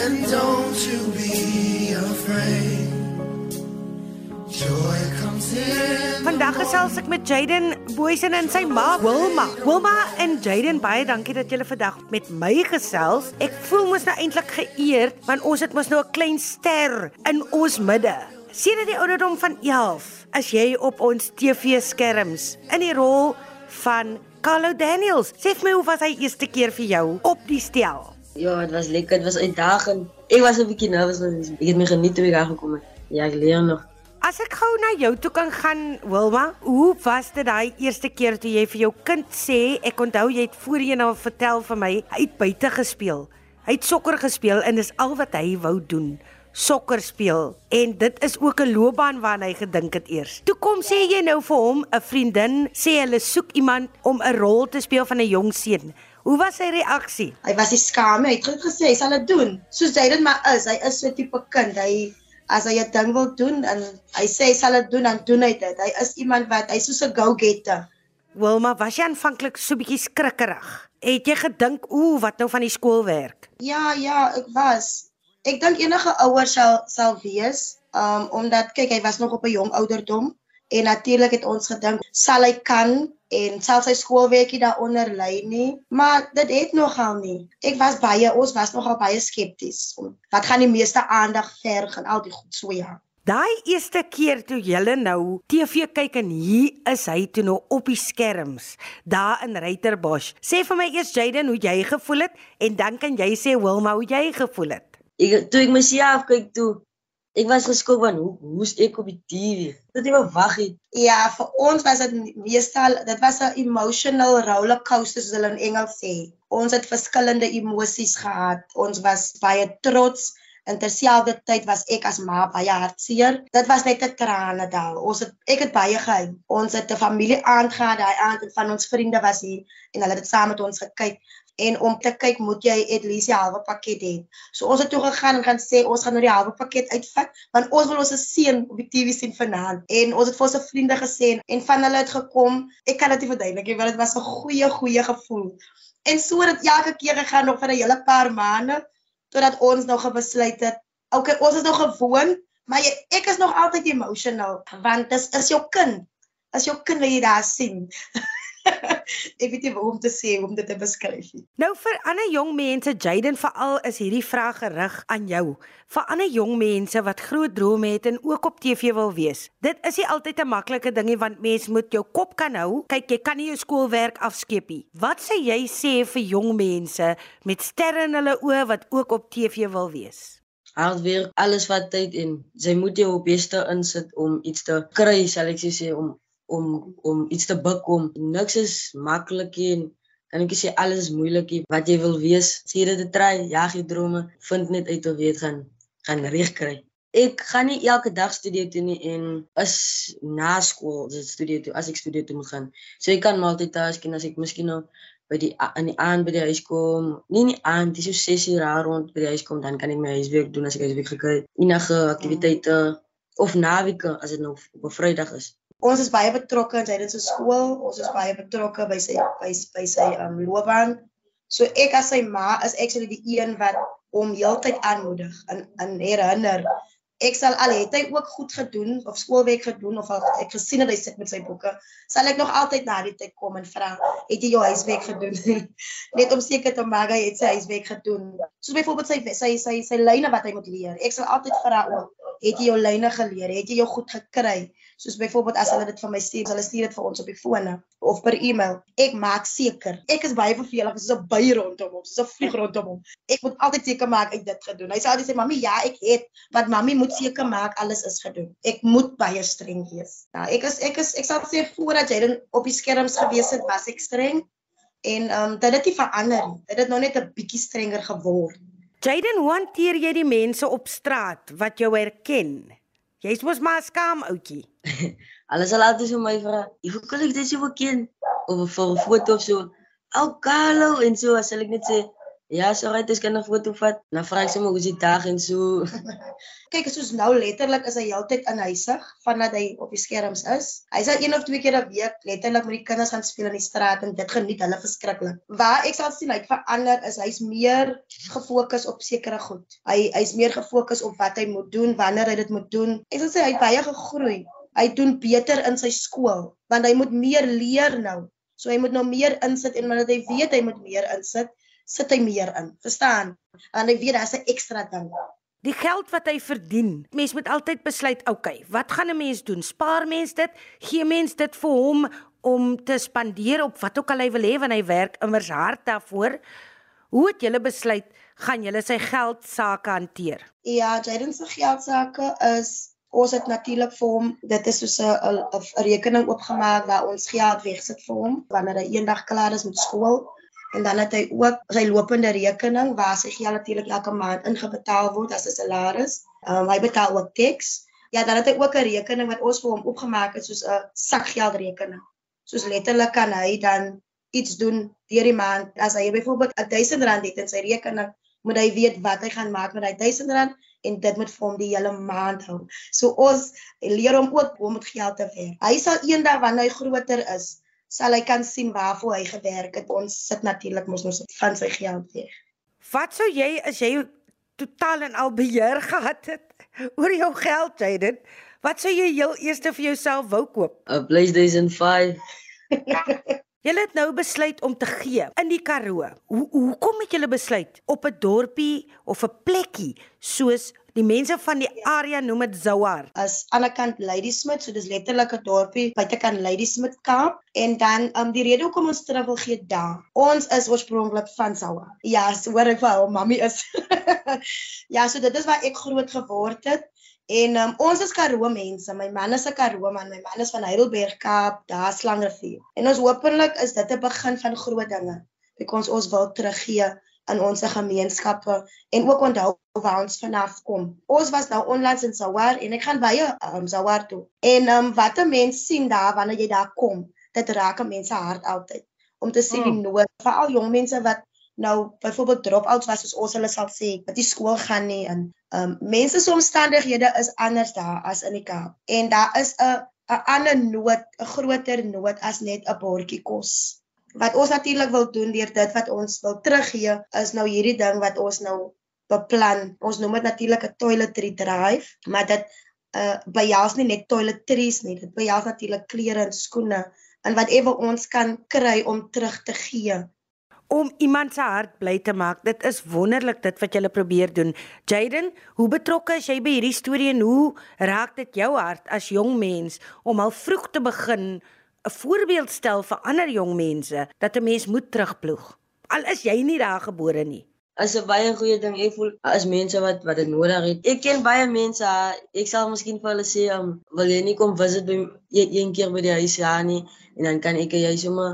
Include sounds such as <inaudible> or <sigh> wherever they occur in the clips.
and don't you be afraid. Joy comes in. Vandag gesels ek met Jaden Boysen en sy ma Wilma. Wilma en Jaden, baie dankie dat julle vandag met my gesels. Ek voel mos nou eintlik geëerd want ons het mos nou 'n klein ster in ons midde. Sedert die ouderdom van 11 is jy op ons TV-skerms in die rol van Carlo Daniels. Sê vir my hoe was hy eerste keer vir jou op die stel? Ja, dit was lekker, dit was uitdagend. Ek was 'n bietjie nervus want ek het my geniet toe ek daar gekom het. Ja, ek leer nog. As ek gou na jou toe kan gaan, Wilma, hoe was dit daai eerste keer toe jy vir jou kind sê, ek onthou jy het voorheen al vertel vir my, hy het buite gespeel. Hy het sokker gespeel en dis al wat hy wou doen sokker speel en dit is ook 'n loopbaan waarna hy gedink het eers. Toe kom sê jy nou vir hom 'n vriendin sê hulle soek iemand om 'n rol te speel van 'n jong seun. Hoe was sy reaksie? Hy was nie skaam nie. Hy het goed gesê hy sal dit doen. Soos hy dit maar is. Hy is so 'n tipe kind. Hy as hy 'n ding wil doen en hy sê hy sal dit doen, dan doen hy dit. Hy is iemand wat hy soos 'n go-getter. Wilma, was jy aanvanklik so bietjie skrikkerig? Het jy gedink, "Ooh, wat nou van die skoolwerk?" Ja, ja, ek was. Ek dink enige ouer sal sal wees, um omdat kyk hy was nog op 'n jong ouderdom en natuurlik het ons gedink sal hy kan en sal sy skoolwerkie daaronder lê nie, maar dit het nogal nie. Ek was baie ons was nogal baie skepties. Wat gaan die meeste aandag verg en al die goed so ja. Daai eerste keer toe jy nou TV kyk en hier is hy toe nou op die skerms daar in Reiterbos. Sê vir my eers Jaden hoe jy gevoel het en dan kan jy sê Wilma hoe jy gevoel het. Ek toe ek myself kyk toe Ek was geskok van hoe hoe's ek op die TV. Dit het wag het. Ja, vir ons was dit meestal dit was 'n emotional roller coaster soos hulle in Engels sê. Ons het verskillende emosies gehad. Ons was baie trots en terselfdertyd was ek as ma baie hartseer. Dit was net 'n trane dal. Ons het ek het baie gehuil. Ons het 'n familie aand gehad, daai aand en van ons vriende was hier en hulle het saam met ons gekyk en om te kyk moet jy at least die halwe pakket hê. So ons het toe gegaan en gaan sê ons gaan nou die halwe pakket uitvat want ons wil ons seun op die TV sien vanaand. En ons het vir ons vriende gesê en van hulle het gekom. Ek kan dit nie verduidelik nie, want dit was 'n goeie goeie gevoel. En so het elke keer gegaan nog vir 'n hele paar maande totdat ons nog besluit het, okay, ons is nog gewoon, maar jy, ek is nog altyd emotional want dit is jou kind. As jou kind wil jy daar sien. <laughs> ek weet nie hoe om te sê hoe om dit te beskryf nie. Nou vir ander jong mense, Jaden veral is hierdie vraag gerig aan jou. Vir ander jong mense wat groot drome het en ook op TV wil wees. Dit is nie altyd 'n maklike dingie want mens moet jou kop kan hou. Kyk, jy kan nie jou skoolwerk afskeep nie. Wat sê jy sê vir jong mense met sterre in hulle oë wat ook op TV wil wees? Hard werk, alles wat tyd en jy moet jou beste insit om iets te kry, sal ek sê om om om iets te bekom. Niks is maklik en kan ek sê alles moeilik wat jy wil wees. Sê dit te try, jag jou drome, vind net uit of jy dit gaan gaan reg kry. Ek gaan nie elke dag studeer toe nie en is na skool as ek studeer toe as ek studeer toe moet gaan. So ek kan multitasking as ek miskien nou by die aan die aand by die huis kom. Nie nie aand, dis so 6 uur rond by die huis kom dan kan ek my huiswerk doen as ek huiswerk gekry het. Enige aktiwiteite of naweke as dit nou op 'n Vrydag is. Ons is baie betrokke in sy dit se skool. Ons is baie betrokke by sy by, by sy um loopbaan. So ek as sy ma is sê die een wat hom heeltyd aanmoedig en en herinner ek sal al het hy ook goed gedoen of skoolwerk gedoen of al, ek gesien dat hy sit met sy boeke, sal ek nog altyd na die tyd kom en vra, het jy jou huiswerk gedoen? <laughs> Net om seker te maak hy het sy huiswerk gedoen. Soos byvoorbeeld sy sy sy sy lyne wat hy moet leer. Ek sal altyd vra ook, het jy jou lyne geleer? Het jy jou goed gekry? Soos byvoorbeeld as hulle dit vir my stuur, hulle stuur dit vir ons op die fone of per e-mail. Ek maak seker. Ek is baie vervelig, soos 'n by rondom hom, soos 'n vlieg rondom hom. Ek moet altyd seker maak ek dit gedoen. Hy sê altyd sê, "Mamy, ja, ek het, wat mamy moet seker maak alles is gedoen. Ek moet baie streng wees." Ja, ek is ek is ek sal sê voordat jy dan op die skerms gewees het, was ek streng. En ehm um, dit het nie verander nie. Dit het nog net 'n bietjie strenger geword. Jaden, hoe hanteer jy die mense op straat wat jou herken? Jy's mos maar skaam ouetjie. Alles <laughs> sal altyd vir my vra, "Hoe kan ek dit so ken?" Of vir 'n foto of so. "Ou Carlo" en so as ek net sê, Ja, so right, ek kan 'n foto vat. Dan vra ek sommer hoe is die dag en so. <laughs> Kyk, soos nou letterlik is hy heeltyd in huisig vandat hy op die skerms is. Hy sal een of twee keer 'n week letterlik met die kinders gaan speel in die straat en dit geniet hulle verskriklik. Waar ek sal sien hy verander is hy's meer gefokus op sekere goed. Hy hy's meer gefokus op wat hy moet doen, wanneer hy dit moet doen. Ek sal sê hy het baie gegroei. Hy doen beter in sy skool want hy moet meer leer nou. So hy moet nou meer insit en wanneer hy weet hy moet meer insit, sit hy meer in. Verstaan? En hy weet daar's 'n ekstra ding. Die geld wat hy verdien. Mens moet altyd besluit, okay, wat gaan 'n mens doen? Spaar mens dit? Gee mens dit vir hom om te spandeer op wat ook al hy wil hê wanneer hy werk immers hard daarvoor? Hoe het julle besluit gaan julle sy geld sake hanteer? Ja, Jaden se geld sake is ons het natuurlik vir hom dit is soos 'n 'n rekening oopgemaak waar ons geld wegsit vir hom wanneer hy eendag klaar is met skool En dan het hy ook sy lopende rekening waar sy geld natuurlik elke maand ingebetaal word as 'n salaris. Um, hy betaal ook teks. Ja, dan het hy ook 'n rekening wat ons vir hom opgemaak het soos 'n sakgeldrekening. Soos letterlik kan hy dan iets doen deur die maand. As hy byvoorbeeld 1000 rand het in sy rekening, moet hy weet wat hy gaan maak met daai 1000 rand en dit moet vir hom die hele maand hou. So ons leer hom ook hoe om met geld te werk. Hy sal eendag wanneer hy groter is, sal hy kan sien waarvoor hy gewerk het. Ons sit natuurlik mos nou van sy geld weg. Wat sou jy as jy totaal en al beheer <laughs> gehad het oor jou geld, Jaden? Wat sou jy heel eers vir jouself wou koop? 'n PlayStation 5. <laughs> Julle het nou besluit om te gee in die Karoo. Hoe hoekom het julle besluit op 'n dorpie of 'n plekkie soos Die mense van die area noem dit Zouar. As aanderkant Ladysmith, so dis letterlik 'n dorpie buitekant Ladysmith Kaap en dan um die rede hoekom ons terug wil gee daar. Ons is oorspronklik van Zouar. Ja, so hoor ek vir hom, mami is. <laughs> ja, so dit is waar ek groot geword het. En um, ons is Karoo mense. My man is 'n Karoo man. My man is van Heidelberg Kaap, daar Slangrivier. En ons hopelik is dit 'n begin van groot dinge. Ek ons ons wil teruggee in ons gemeenskappe en ook onthou waar ons vanaf kom. Ons was nou onlangs in Sawar en ek gaan baie um, Sawar toe. En um, wat 'n mens sien daar wanneer jy daar kom, dit raak mense hart altyd om te sien die hmm. nood, veral jong mense wat nou byvoorbeeld drop-outs was soos ons hulle sal sê, wat nie skool gaan nie en um, mense se omstandighede is anders daar as in die Kaap. En daar is 'n 'n ander nood, 'n groter nood as net 'n bordjie kos. Wat ons natuurlik wil doen deur dit wat ons wil teruggee is nou hierdie ding wat ons nou beplan. Ons noem dit natuurlik 'n toiletry drive, maar dit uh behels nie net toiletries nie. Dit behels natuurlik klere en skoene en whatever ons kan kry om terug te gee om iemand se hart bly te maak. Dit is wonderlik dit wat jy probeer doen. Jaden, hoe betrokke is jy by hierdie storie en hoe raak dit jou hart as jong mens om al vroeg te begin 'n voorbeeld stel vir ander jong mense dat 'n mens moet terugploeg. Al is jy nie daar gebore nie. As 'n baie goeie ding. Ek voel as mense wat wat dit nodig het. Ek ken baie mense. Ek sal miskien vir hulle sê, um, "Wil jy nie kom visit by een, een keer by die huis ja nie?" En dan kan ek jy sommer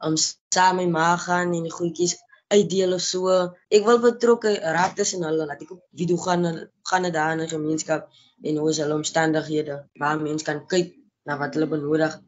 om um, saam met my gaan en die goedjies uitdeel of so. Ek wil betrokke raak tussen hulle. Laat ek op video gaan gaan dit daar in 'n gemeenskap en hoe is hulle omstandighede waar mense kan kyk na wat hulle benodig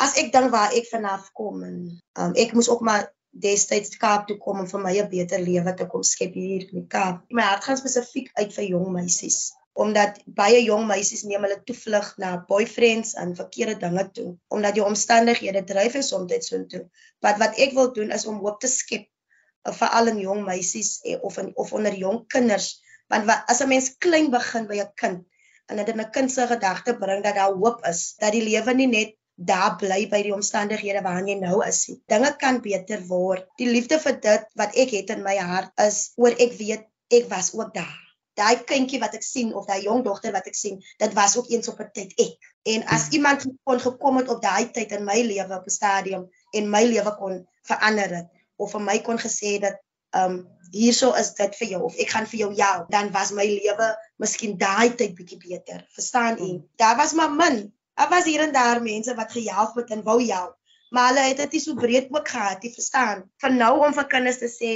as ek dink waar ek vanaf kom en um, ek moes ook maar destyds Kaap toe kom om vir my 'n beter lewe te kom skep hier in die Kaap. My hart gaan spesifiek uit vir jong meisies omdat baie jong meisies neem hulle toevlug na boyfriends en verkeerde dinge toe omdat jou omstandighede dryf is om dit so toe. Wat wat ek wil doen is om hoop te skep uh, vir al in jong meisies eh, of in, of onder jong kinders want wat, as 'n mens klein begin by 'n kind en dit in 'n kind se gedagte bring dat daar hoop is dat die lewe nie net daar bly by die omstandighede waarin jy nou is. Dinge kan beter word. Die liefde vir dit wat ek het in my hart is oor ek weet ek was ook daar. Daai kindjie wat ek sien of daai jong dogter wat ek sien, dit was ook eens op 'n tyd ek. En as iemand kon gekom het op daai tyd in my lewe op 'n stadium en my lewe kon verander het of vir my kon gesê dat um hierso is dit vir jou of ek gaan vir jou help, dan was my lewe miskien daai tyd bietjie beter. Verstaan u? Hmm. Daar was maar min Daar was hier en daar mense wat gehelp het en wou help, maar hulle het dit nie so breed ook gehad, jy verstaan. Van nou om vir kinders te sê,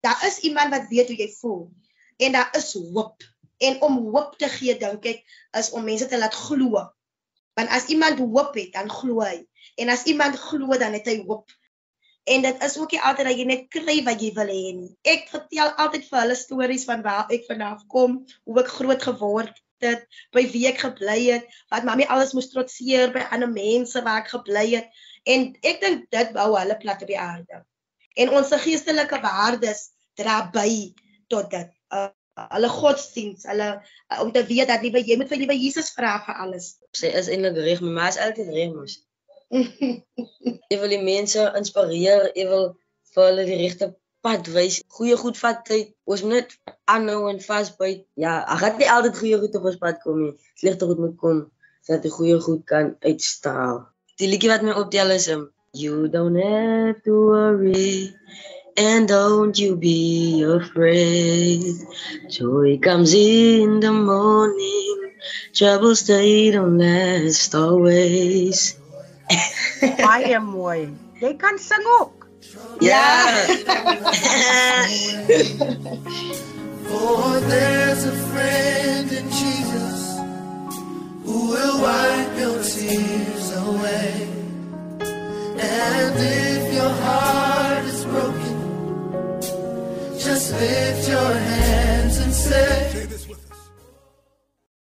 daar is iemand wat weet hoe jy voel en daar is hoop. En om hoop te gee, dink ek, is om mense te laat glo. Want as iemand hoop het, dan glo hy. En as iemand glo, dan het hy hoop. En dit is ook nie altyd dat jy net kry wat jy wil hê nie. Ek vertel altyd vir hulle stories van waar ek vanaf kom, hoe ek groot geword het, by wie ek gebly het, wat mami alles moes trotseer by ander mense waar ek gebly het. En ek dink dit bou hulle plat op die aarde. En ons geestelike waardes dra by tot dit. Uh, hulle godsdiens, hulle uh, om te weet dat liewe jy moet vir liewe Jesus vra vir alles. Sy is eintlik reg, my ma is altyd reg mos. <laughs> Jy wil die mense inspireer, jy wil vir hulle die regte pad wys. Goeie goed vat tyd. Ons moet net aanhou en vasbyt. Ja, ag het nie altyd goeie goed op ons pad kom nie. Slegte goed moet kom sodat die goeie goed kan uitstraal. Die liedjie wat my optel is um, You don't have to worry and don't you be afraid. Joy comes in the morning. Troubles they don't last always. Baie mooi. Jy kan sing ook. Yeah. <laughs> For there's a friend in Jesus who will wipe your tears away. And if your heart is broken, just lift your hands and say,